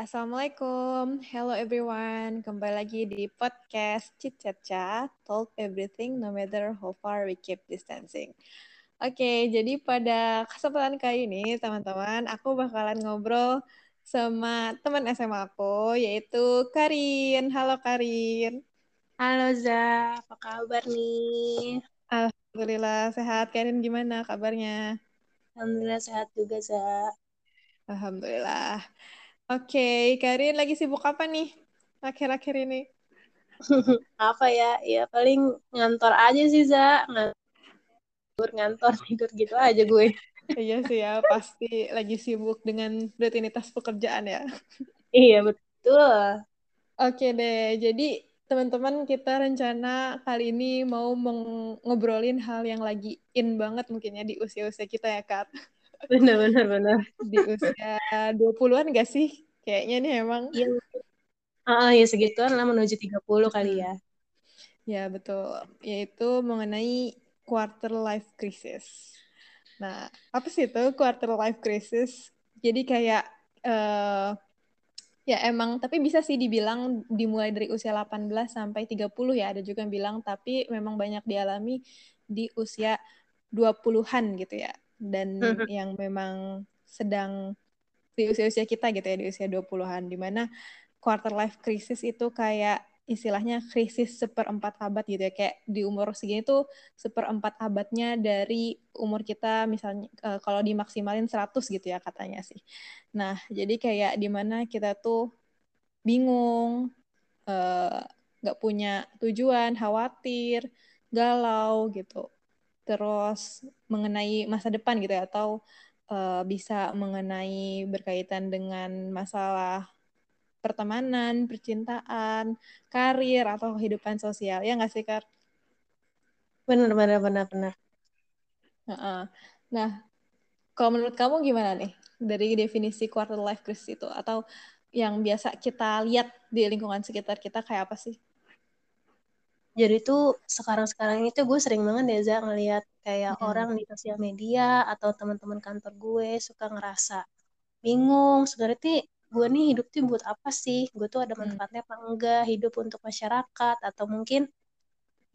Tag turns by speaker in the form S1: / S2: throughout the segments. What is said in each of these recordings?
S1: Assalamualaikum, hello everyone. Kembali lagi di podcast Chit Chat Chat, Talk Everything No Matter How Far We Keep Distancing. Oke, jadi pada kesempatan kali ini, teman-teman, aku bakalan ngobrol sama teman SMA aku, yaitu Karin. Halo Karin.
S2: Halo Za, apa kabar nih?
S1: Alhamdulillah sehat. Karin gimana kabarnya?
S2: Alhamdulillah sehat juga Za.
S1: Alhamdulillah. Oke, Karin lagi sibuk apa nih akhir-akhir ini?
S2: apa ya? Ya paling ngantor aja sih Za. Ngantor, ngantor, tidur gitu aja gue.
S1: iya sih ya, pasti lagi sibuk dengan rutinitas pekerjaan ya.
S2: iya, betul.
S1: Oke deh, jadi teman-teman kita rencana kali ini mau ngobrolin hal yang lagi in banget mungkin ya di usia-usia kita ya, Kak.
S2: Bener, bener, bener.
S1: Di usia 20-an gak sih? Kayaknya nih emang.
S2: Iya. Ah, ya segituan lah menuju 30 hmm. kali ya.
S1: Ya, betul. Yaitu mengenai quarter life crisis. Nah, apa sih itu quarter life crisis? Jadi kayak uh, ya emang tapi bisa sih dibilang dimulai dari usia 18 sampai 30 ya. Ada juga yang bilang tapi memang banyak dialami di usia 20-an gitu ya dan mm-hmm. yang memang sedang di usia-usia kita gitu ya di usia 20-an di mana quarter life crisis itu kayak istilahnya krisis seperempat abad gitu ya kayak di umur segini tuh seperempat abadnya dari umur kita misalnya uh, kalau dimaksimalin 100 gitu ya katanya sih. Nah, jadi kayak di mana kita tuh bingung uh, nggak punya tujuan, khawatir, galau gitu terus mengenai masa depan gitu ya atau uh, bisa mengenai berkaitan dengan masalah pertemanan, percintaan, karir atau kehidupan sosial ya nggak sih Kar?
S2: Benar benar benar benar.
S1: Nah, kalau menurut kamu gimana nih dari definisi quarter life crisis itu atau yang biasa kita lihat di lingkungan sekitar kita kayak apa sih?
S2: Jadi tuh sekarang-sekarang itu gue sering banget ya Za ngeliat kayak hmm. orang di sosial media atau teman-teman kantor gue suka ngerasa bingung. Sebenarnya gue nih hidup tuh buat apa sih? Gue tuh ada manfaatnya apa enggak? Hidup untuk masyarakat atau mungkin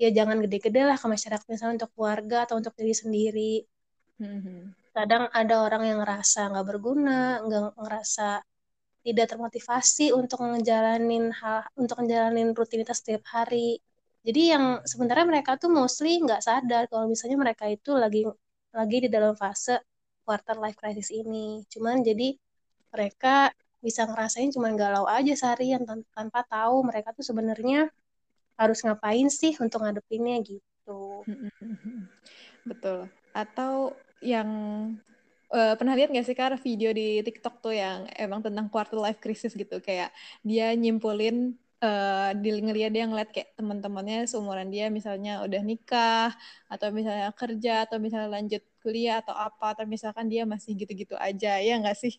S2: ya jangan gede-gede lah ke masyarakat misalnya untuk keluarga atau untuk diri sendiri. Hmm. kadang ada orang yang ngerasa nggak berguna nggak ngerasa tidak termotivasi untuk ngejalanin hal untuk ngejalanin rutinitas setiap hari jadi yang sebenarnya mereka tuh mostly nggak sadar kalau misalnya mereka itu lagi lagi di dalam fase quarter life crisis ini. Cuman jadi mereka bisa ngerasain cuman galau aja seharian tan tanpa tahu mereka tuh sebenarnya harus ngapain sih untuk ngadepinnya gitu.
S1: Betul. Atau yang uh, pernah lihat nggak sih kar video di TikTok tuh yang emang tentang quarter life crisis gitu? Kayak dia nyimpulin uh, di ngeliat dia ngeliat kayak teman-temannya seumuran dia misalnya udah nikah atau misalnya kerja atau misalnya lanjut kuliah atau apa atau misalkan dia masih gitu-gitu aja ya nggak sih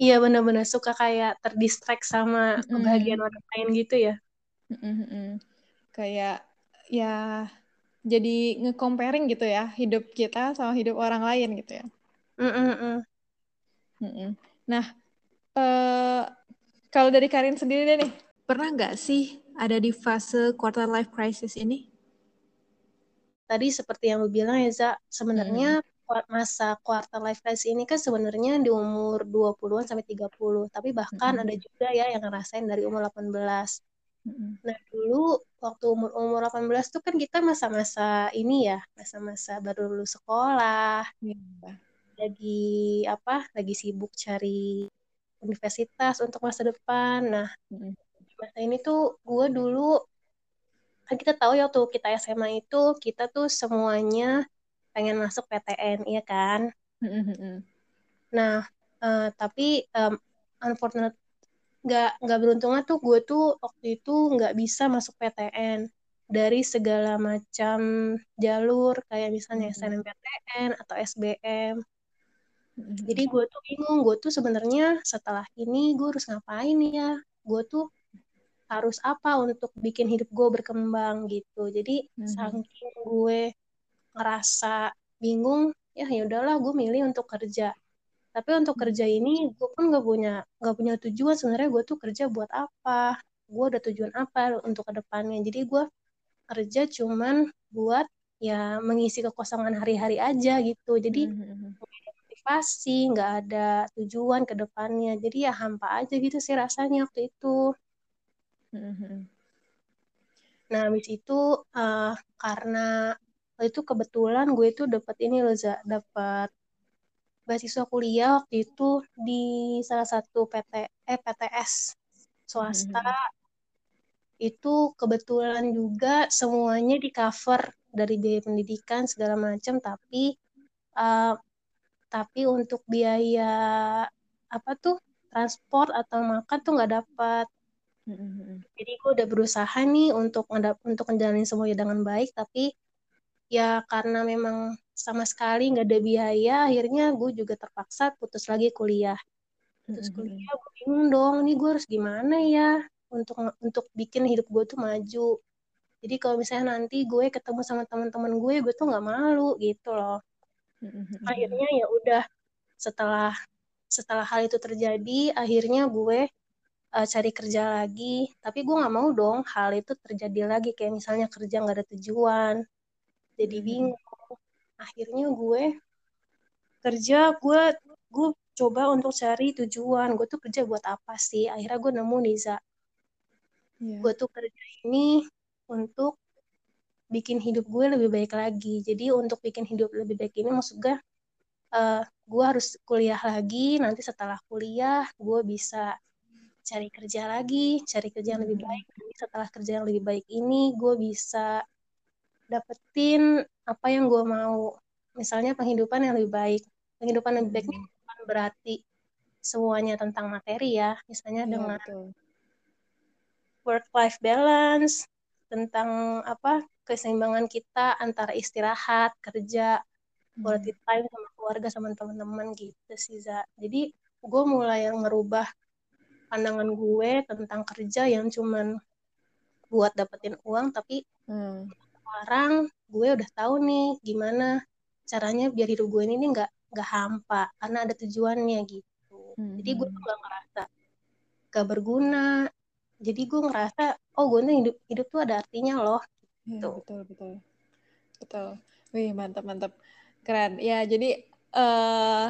S2: iya benar-benar suka kayak terdistract sama mm. kebahagiaan orang lain gitu ya
S1: mm kayak ya jadi nge-comparing gitu ya hidup kita sama hidup orang lain gitu ya
S2: Mm-mm.
S1: Mm-mm. nah uh, kalau dari Karin sendiri deh nih Pernah nggak sih ada di fase quarter life crisis ini?
S2: Tadi seperti yang lu bilang ya, Za, sebenarnya hmm. masa quarter life crisis ini kan sebenarnya di umur 20-an sampai 30. Tapi bahkan hmm. ada juga ya yang ngerasain dari umur 18. Hmm. Nah, dulu waktu umur-umur 18 tuh kan kita masa-masa ini ya, masa-masa baru lulus sekolah. Hmm. Lagi apa? Lagi sibuk cari universitas untuk masa depan. Nah, hmm masa ini tuh gue dulu kan kita tahu ya waktu kita SMA itu kita tuh semuanya pengen masuk PTN iya kan? Nah uh, tapi um, unfortunate nggak nggak beruntungnya tuh gue tuh waktu itu nggak bisa masuk PTN dari segala macam jalur kayak misalnya SNMPTN atau SBM jadi gue tuh bingung gue tuh sebenarnya setelah ini gue harus ngapain ya? Gue tuh harus apa untuk bikin hidup gue berkembang gitu jadi hmm. saking gue ngerasa bingung ya ya udahlah gue milih untuk kerja Tapi untuk kerja ini gue pun nggak punya nggak punya tujuan sebenarnya gue tuh kerja buat apa? Gue ada tujuan apa untuk ke depannya? Jadi gue kerja cuman buat ya mengisi kekosongan hari-hari aja gitu. Jadi
S1: Hmm, hmm, hmm.
S2: ada motivasi, nggak ada tujuan ke depannya. Jadi ya hampa aja gitu sih rasanya waktu itu.
S1: Hmm, hmm, hmm.
S2: Nah, habis itu eh, karena itu kebetulan gue itu dapat ini loh, Za, dapat beasiswa kuliah waktu itu di salah satu PT eh PTS swasta.
S1: Hmm,
S2: itu kebetulan juga semuanya di cover dari biaya pendidikan segala macam tapi eh, tapi untuk biaya apa tuh transport atau makan tuh nggak dapat
S1: hmm,
S2: jadi gue udah berusaha nih untuk ngedap- untuk menjalani semuanya dengan baik tapi ya karena memang sama sekali nggak ada biaya akhirnya gue juga terpaksa putus lagi kuliah. Putus
S1: hmm.
S2: kuliah gue bingung dong ini gue harus gimana ya untuk untuk bikin hidup gue tuh maju. Jadi kalau misalnya nanti gue ketemu sama teman-teman gue gue tuh nggak malu gitu loh. Akhirnya ya udah setelah setelah hal itu terjadi akhirnya gue uh, cari kerja lagi. Tapi gue nggak mau dong hal itu terjadi lagi. Kayak misalnya kerja nggak ada tujuan. Jadi
S1: Hmm,
S2: bingung. Akhirnya gue kerja gue gue coba untuk cari tujuan. Gue tuh kerja buat apa sih? Akhirnya gue nemu Niza.
S1: Iya.
S2: gue tuh kerja ini untuk bikin hidup gue lebih baik lagi. Jadi untuk bikin hidup lebih baik ini maksud gue uh, gue harus kuliah lagi. Nanti setelah kuliah gue bisa cari kerja lagi cari kerja yang lebih
S1: Hmm,
S2: baik nanti setelah kerja yang lebih baik ini gue bisa dapetin apa yang gue mau misalnya penghidupan yang lebih baik penghidupan yang lebih baik ini
S1: hmm.
S2: bukan berarti semuanya tentang materi ya misalnya
S1: Iya,
S2: dengan
S1: betul.
S2: work life balance tentang apa keseimbangan kita antara istirahat kerja
S1: Hmm.
S2: quality time sama keluarga sama teman-teman gitu sih Za. jadi gue mulai ngerubah pandangan gue tentang kerja yang cuman buat dapetin uang tapi
S1: Hmm.
S2: sekarang gue udah tahu nih gimana caranya biar hidup gue ini nggak nggak hampa karena ada tujuannya gitu
S1: Hmm,
S2: jadi gue
S1: hmm.
S2: tuh nggak ngerasa gak berguna jadi gue ngerasa oh gue nih hidup hidup tuh ada artinya loh
S1: Iya,
S2: gitu
S1: betul, betul. Betul. Wih, mantap, mantap. Keren. Ya, jadi eh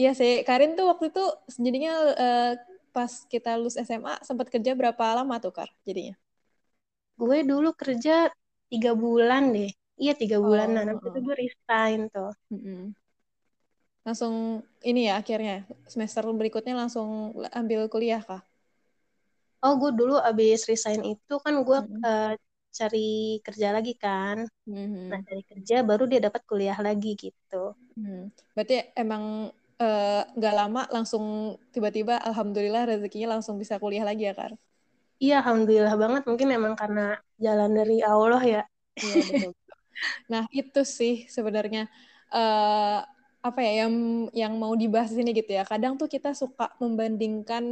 S1: iya sih, Karin tuh waktu itu jadinya eh, pas kita lulus SMA sempat kerja berapa lama tuh, Kar? Jadinya?
S2: gue dulu kerja tiga bulan deh iya tiga bulan nah
S1: Oh,
S2: nanti itu gue resign tuh
S1: Mm-mm. Langsung ini ya akhirnya semester berikutnya langsung ambil kuliah kah?
S2: oh gue dulu abis resign itu kan gue
S1: Mm-mm.
S2: eh, cari kerja lagi kan nah
S1: Mhm.
S2: cari kerja baru dia dapat kuliah lagi gitu
S1: Hmm. Berarti emang eh, nggak lama langsung tiba-tiba alhamdulillah rezekinya langsung bisa kuliah lagi ya, Kar?
S2: iya alhamdulillah banget mungkin emang karena jalan dari Allah ya
S1: Iya, betul. Nah, itu sih sebenarnya eh apa ya yang yang mau dibahas di sini gitu ya. Kadang tuh kita suka membandingkan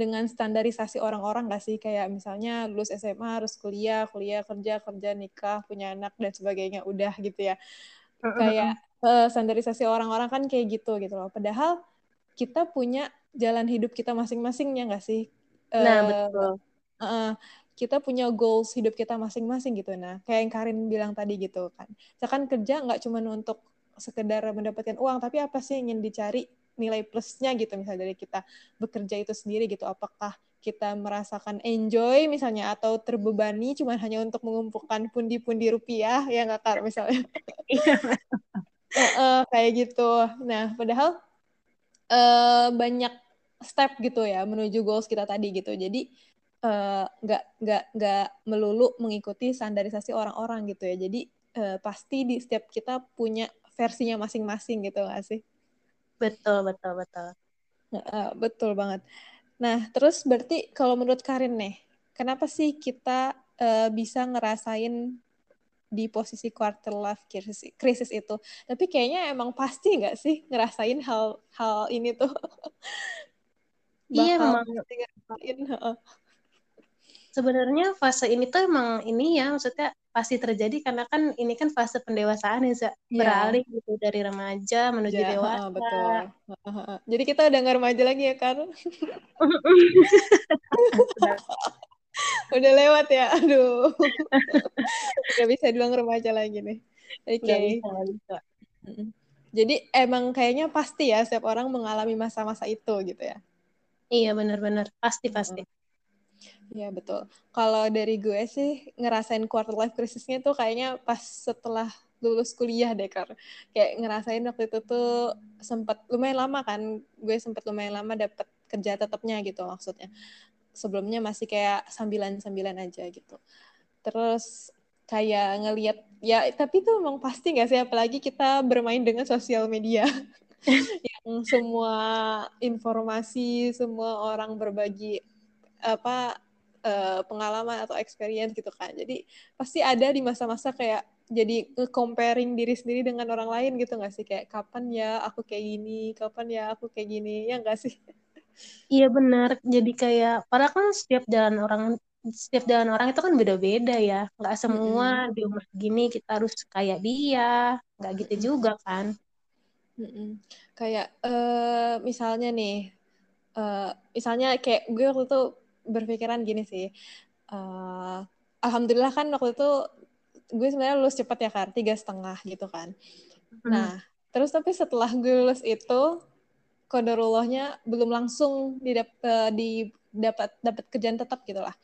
S1: dengan standarisasi orang-orang nggak sih? Kayak misalnya lulus SMA harus kuliah, kuliah kerja, kerja nikah, punya anak dan sebagainya udah gitu ya. Kayak eh, standarisasi orang-orang kan kayak gitu gitu loh. Padahal kita punya jalan hidup kita masing-masing ya nggak sih?
S2: nah
S1: Eh,
S2: betul
S1: eh, kita punya goals hidup kita masing-masing gitu. Nah, kayak yang Karin bilang tadi gitu kan. Misalkan kerja nggak cuma untuk sekedar mendapatkan uang, tapi apa sih yang ingin dicari nilai plusnya gitu misalnya dari kita bekerja itu sendiri gitu. Apakah kita merasakan enjoy misalnya atau terbebani cuma hanya untuk mengumpulkan pundi-pundi rupiah ya nggak Kar misalnya. Eh, eh, kayak gitu. Nah, padahal eh, banyak step gitu ya menuju goals kita tadi gitu. Jadi eh, nggak nggak nggak melulu mengikuti standarisasi orang-orang gitu ya. Jadi eh, pasti di setiap kita punya versinya masing-masing gitu nggak sih?
S2: betul betul betul
S1: Eh, betul banget. Nah, terus berarti kalau menurut Karin nih, kenapa sih kita eh, bisa ngerasain di posisi quarter life crisis, crisis itu? Tapi kayaknya emang pasti nggak sih ngerasain hal hal ini tuh
S2: iya
S1: bakal
S2: memang
S1: pasti ngerasain.
S2: Sebenarnya fase ini tuh emang ini ya maksudnya pasti terjadi karena kan ini kan fase pendewasaan ya.
S1: Iya.
S2: beralih gitu dari remaja menuju
S1: Ya,
S2: dewasa.
S1: heeh, betul. Jadi kita udah nggak remaja lagi ya kan? udah lewat ya, aduh. Gak bisa bilang remaja lagi nih. Oke.
S2: Nggak bisa, nggak bisa.
S1: Mm-mm. Jadi emang kayaknya pasti ya setiap orang mengalami masa-masa itu gitu ya.
S2: Iya benar-benar pasti pasti.
S1: Iya betul. Kalau dari gue sih ngerasain quarter life crisisnya tuh kayaknya pas setelah lulus kuliah deh Kar. Kayak ngerasain waktu itu tuh sempat lumayan lama kan. Gue sempat lumayan lama dapet kerja tetapnya gitu maksudnya. Sebelumnya masih kayak sambilan-sambilan aja gitu. Terus kayak ngelihat ya tapi itu emang pasti nggak sih apalagi kita bermain dengan sosial media yang semua informasi semua orang berbagi apa eh, pengalaman atau experience gitu kan jadi pasti ada di masa-masa kayak jadi comparing diri sendiri dengan orang lain gitu nggak sih kayak kapan ya aku kayak gini kapan ya aku kayak gini ya nggak sih
S2: Iya benar. Jadi kayak padahal kan setiap jalan orang setiap jalan orang itu kan beda-beda ya. Nggak semua di umur segini kita harus kayak dia. Nggak gitu juga kan.
S1: Mm-mm. Kayak eh misalnya nih, eh misalnya kayak gue waktu itu berpikiran gini sih. eh Alhamdulillah kan waktu itu gue sebenarnya lulus cepat ya kan, tiga setengah gitu kan.
S2: Hmm.
S1: Nah, terus tapi setelah gue lulus itu, kodarullahnya belum langsung didap, eh, didapat dapat kerjaan tetap gitu lah.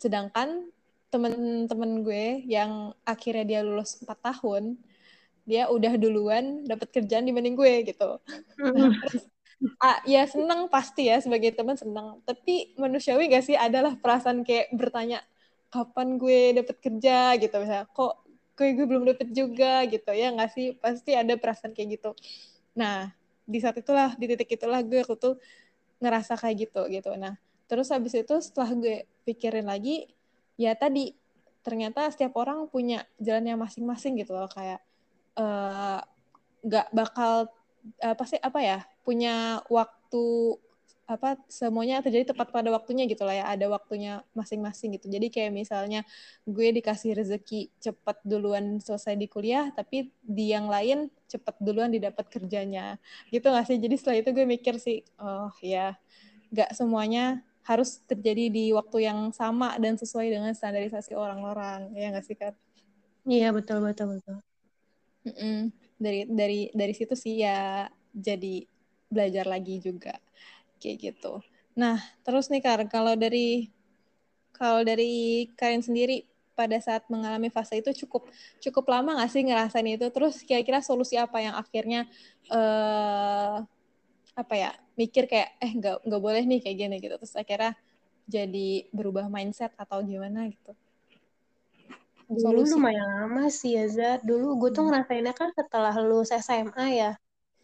S1: Sedangkan temen-temen gue yang akhirnya dia lulus 4 tahun, dia udah duluan dapat kerjaan dibanding gue gitu.
S2: Hmm.
S1: Ah, ya seneng pasti ya sebagai teman seneng. Tapi manusiawi gak sih adalah perasaan kayak bertanya kapan gue dapet kerja gitu misalnya. Kok gue gue belum dapet juga gitu ya nggak sih? Pasti ada perasaan kayak gitu. Nah di saat itulah di titik itulah gue aku tuh ngerasa kayak gitu gitu. Nah terus habis itu setelah gue pikirin lagi ya tadi ternyata setiap orang punya jalannya masing-masing gitu loh kayak eh, nggak bakal apa sih apa ya punya waktu apa semuanya terjadi tepat pada waktunya gitu lah ya ada waktunya masing-masing gitu. Jadi kayak misalnya gue dikasih rezeki cepat duluan selesai di kuliah tapi di yang lain cepat duluan didapat kerjanya. Gitu nggak sih? Jadi setelah itu gue mikir sih oh ya nggak semuanya harus terjadi di waktu yang sama dan sesuai dengan standarisasi orang-orang. Ya nggak sih kan
S2: Iya betul betul betul.
S1: Mm-mm. Dari dari dari situ sih ya jadi belajar lagi juga kayak gitu. Nah terus nih Kar kalau dari kalau dari kalian sendiri pada saat mengalami fase itu cukup cukup lama nggak sih ngerasain itu? Terus kira-kira solusi apa yang akhirnya eh apa ya mikir kayak eh nggak nggak boleh nih kayak gini gitu. Terus akhirnya jadi berubah mindset atau gimana gitu?
S2: Dulu
S1: Solusi.
S2: lumayan lama sih ya. Dulu gue tuh ngerasainnya kan setelah lulus SMA ya.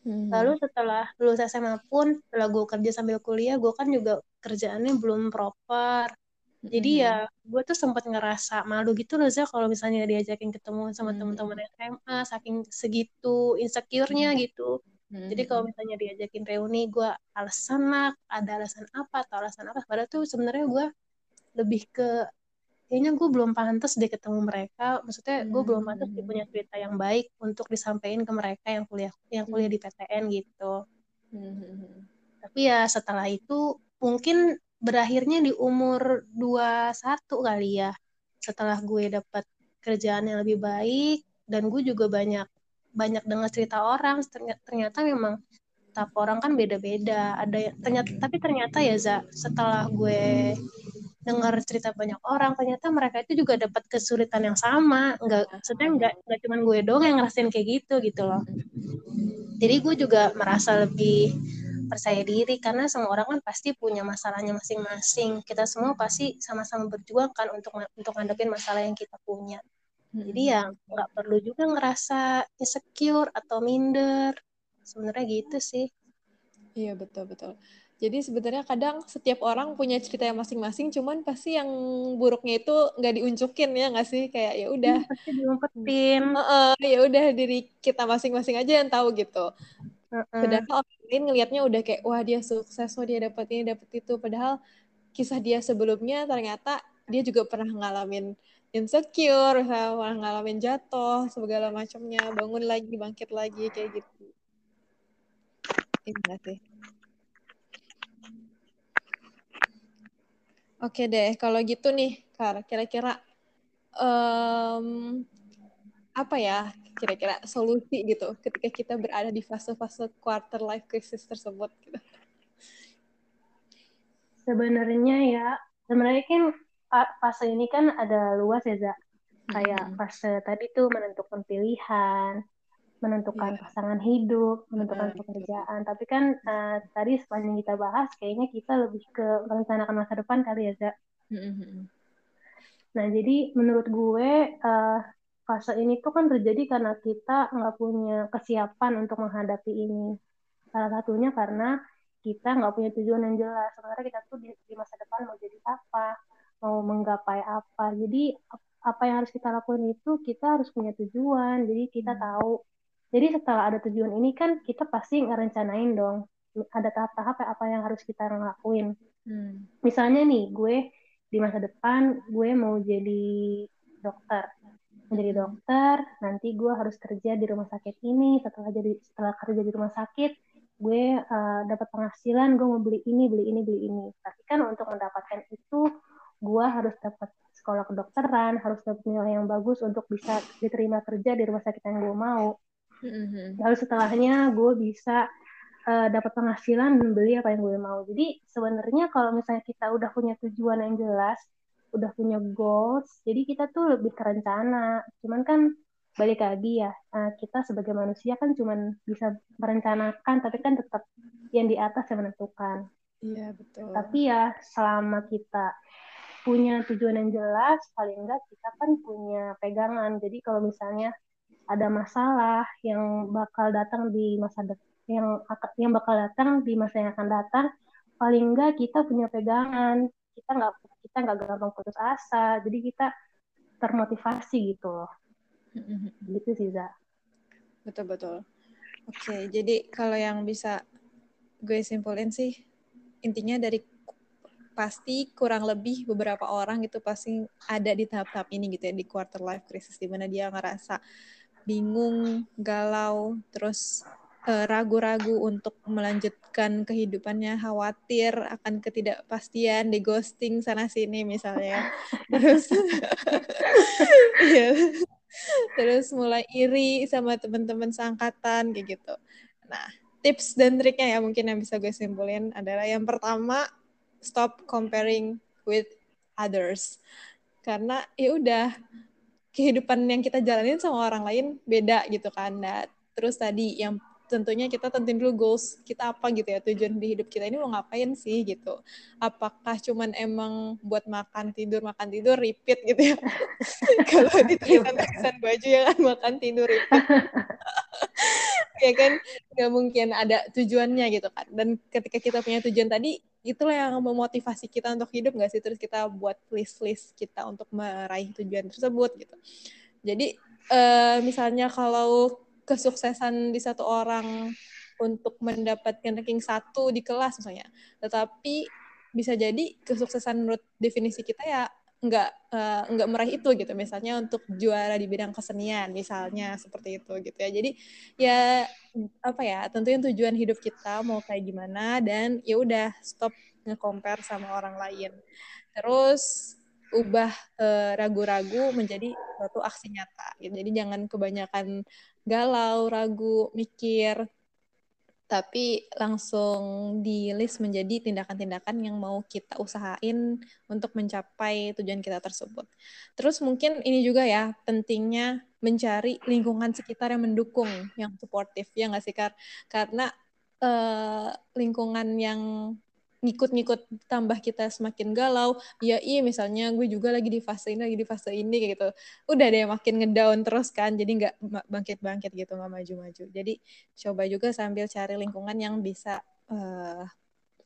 S1: Hmm.
S2: Lalu setelah lulus SMA pun, setelah gue kerja sambil kuliah, gue kan juga kerjaannya belum proper. Jadi ya gue tuh sempat ngerasa malu gitu loh Za kalau misalnya diajakin ketemu sama
S1: Hmm.
S2: teman-teman SMA, saking segitu insecure-nya gitu.
S1: Hmm.
S2: Jadi kalau misalnya diajakin reuni, gue alasan lah, ada alasan apa atau alasan apa. Padahal tuh sebenarnya gue lebih ke kayaknya gue belum pantas deh ketemu mereka. Maksudnya gue belum pantas
S1: Hmm.
S2: dia punya cerita yang baik untuk disampaikan ke mereka yang kuliah yang kuliah di PTN gitu.
S1: Hmm.
S2: Tapi ya setelah itu mungkin berakhirnya di umur 21 kali ya. Setelah gue dapat kerjaan yang lebih baik dan gue juga banyak banyak dengar cerita orang ternyata, ternyata memang tahap orang kan beda-beda. Ada ternyata tapi ternyata ya Za, setelah gue dengar cerita banyak orang ternyata mereka itu juga dapat kesulitan yang sama. Nggak maksudnya nggak nggak cuma gue doang yang ngerasain kayak gitu gitu loh. Jadi gue juga merasa lebih percaya diri karena semua orang kan pasti punya masalahnya masing-masing. Kita semua pasti sama-sama berjuang kan untuk untuk ngadepin masalah yang kita punya. Jadi ya nggak perlu juga ngerasa insecure atau minder. Sebenarnya gitu sih.
S1: Iya betul betul. Jadi sebenarnya kadang setiap orang punya cerita yang masing-masing, cuman pasti yang buruknya itu nggak diunjukin ya nggak sih kayak ya udah,
S2: pasti diumpetin
S1: Heeh, ya udah diri kita masing-masing aja yang tahu gitu.
S2: Heeh.
S1: Padahal orang lain ngelihatnya udah kayak wah dia sukses, wah dia dapat ini dapat itu. Padahal kisah dia sebelumnya ternyata dia juga pernah ngalamin insecure, pernah ngalamin jatuh, segala macamnya, bangun lagi, bangkit lagi, kayak gitu. Iya sih. Oke deh, kalau gitu nih, Kar, kira-kira um, apa ya kira-kira solusi gitu ketika kita berada di fase-fase quarter life crisis tersebut gitu.
S2: Sebenarnya ya, sebenarnya kan fase ini kan ada luas ya, Zak. Kayak fase tadi tuh menentukan pilihan, menentukan yeah. pasangan hidup, menentukan uh, pekerjaan. Tapi kan uh, tadi sepanjang kita bahas, kayaknya kita lebih ke merencanakan masa depan kali ya, Zak. Nah, jadi menurut gue uh, fase ini tuh kan terjadi karena kita nggak punya kesiapan untuk menghadapi ini. Salah satunya karena kita nggak punya tujuan yang jelas. Sebenarnya kita tuh di, di masa depan mau jadi apa, mau menggapai apa. Jadi apa yang harus kita lakukan itu kita harus punya tujuan. Jadi kita hmm. tahu. Jadi setelah ada tujuan ini kan kita pasti ngerencanain dong. Ada tahap-tahap apa yang harus kita lakuin. Hmm. Misalnya nih, gue di masa depan gue mau jadi dokter menjadi dokter nanti gue harus kerja di rumah sakit ini setelah jadi setelah kerja di rumah sakit gue uh, dapat penghasilan gue mau beli ini beli ini beli ini tapi kan untuk mendapatkan itu gue harus dapat sekolah kedokteran harus dapat nilai yang bagus untuk bisa diterima kerja di rumah sakit yang gue mau mm-hmm. lalu setelahnya gue bisa uh, dapat penghasilan dan beli apa yang gue mau. Jadi sebenarnya kalau misalnya kita udah punya tujuan yang jelas udah punya goals jadi kita tuh lebih terencana cuman kan balik lagi ya uh, kita sebagai manusia kan cuman bisa merencanakan tapi kan tetap yang di atas yang menentukan.
S1: Iya betul.
S2: Tapi ya selama kita punya tujuan yang jelas paling enggak kita kan punya pegangan. Jadi kalau misalnya ada masalah yang bakal datang di masa depan yang yang bakal datang di masa yang akan datang paling enggak kita punya pegangan. Kita nggak kita nggak gampang putus asa. Jadi kita termotivasi gitu loh. Mm-hmm. gitu sih za.
S1: Betul betul. Oke jadi kalau yang bisa gue simpulin sih intinya dari pasti kurang lebih beberapa orang itu pasti ada di tahap-tahap ini gitu ya di quarter life crisis di mana dia ngerasa bingung, galau, terus Eh, ragu-ragu untuk melanjutkan kehidupannya, khawatir akan ketidakpastian, di ghosting sana sini misalnya. Terus ya. Terus mulai iri sama teman-teman seangkatan kayak gitu. Nah, tips dan triknya ya mungkin yang bisa gue simpulin adalah yang pertama stop comparing with others. Karena ya udah kehidupan yang kita jalanin sama orang lain beda gitu kan. Nah, terus tadi yang tentunya kita tentuin dulu goals kita apa gitu ya tujuan di hidup kita ini mau ngapain sih gitu. Apakah cuman emang buat makan tidur makan tidur repeat gitu ya? Kalau di tulisan baju ya kan makan tidur repeat. Ya kan nggak mungkin ada tujuannya gitu kan. Dan ketika kita punya tujuan tadi itulah yang memotivasi kita untuk hidup nggak sih terus kita buat list-list kita untuk meraih tujuan tersebut gitu jadi uh, misalnya kalau kesuksesan di satu orang untuk mendapatkan ranking satu di kelas misalnya. Tetapi bisa jadi kesuksesan menurut definisi kita ya nggak uh, nggak meraih itu gitu. Misalnya untuk juara di bidang kesenian misalnya seperti itu gitu ya. Jadi ya apa ya tentunya tujuan hidup kita mau kayak gimana dan ya udah stop nge-compare sama orang lain. Terus ubah uh, ragu-ragu menjadi suatu aksi nyata gitu. jadi jangan kebanyakan galau, ragu, mikir, tapi langsung di list menjadi tindakan-tindakan yang mau kita usahain untuk mencapai tujuan kita tersebut. Terus mungkin ini juga ya pentingnya mencari lingkungan sekitar yang mendukung, yang suportif ya nggak sih Kar? Karena uh, lingkungan yang ngikut-ngikut tambah kita semakin galau ya iya misalnya gue juga lagi di fase ini lagi di fase ini kayak gitu. Udah deh makin ngedown terus kan jadi nggak bangkit-bangkit gitu nggak maju-maju. Jadi coba juga sambil cari lingkungan yang bisa uh,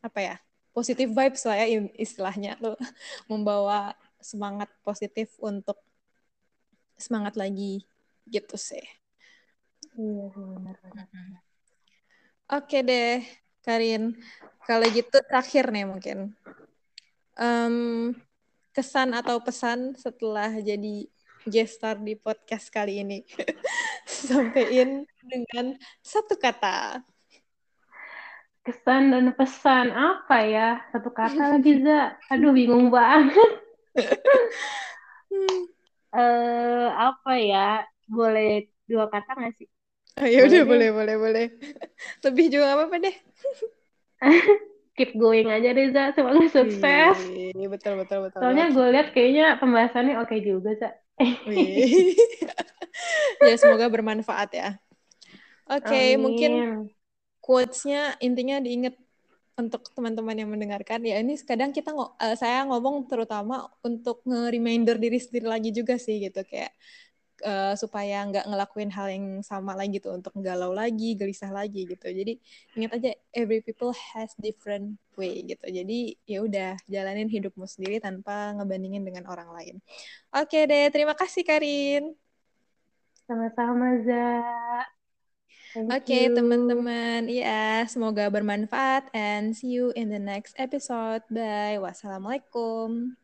S1: apa ya positif vibes lah ya istilahnya. Tuh membawa semangat positif untuk semangat lagi gitu sih.
S2: Iya benar-benar
S1: oke deh Karin kalau gitu terakhir nih mungkin. Um, kesan atau pesan setelah jadi guest star di podcast kali ini. Sampaikan dengan satu kata.
S2: Kesan dan pesan apa ya? Satu kata lagi, Za. Aduh, bingung banget. uh, apa ya? Boleh dua kata nggak sih?
S1: Oh, ya udah boleh, boleh, boleh. Lebih juga apa-apa deh.
S2: Keep going aja deh, Za. Semoga sukses.
S1: Iya, betul, betul, betul.
S2: Soalnya gue lihat kayaknya pembahasannya oke okay juga, Za.
S1: ya, semoga bermanfaat ya. Oke, okay, mungkin quotes-nya intinya diingat untuk teman-teman yang mendengarkan ya ini kadang kita uh, saya ngomong terutama untuk nge-reminder diri sendiri lagi juga sih gitu kayak uh, supaya nggak ngelakuin hal yang sama lagi gitu untuk galau lagi gelisah lagi gitu jadi ingat aja every people has different way gitu jadi ya udah jalanin hidupmu sendiri tanpa ngebandingin dengan orang lain oke deh terima kasih Karin
S2: sama-sama Za
S1: Oke, okay, teman-teman. Iya, semoga bermanfaat and see you in the next episode. Bye. Wassalamualaikum.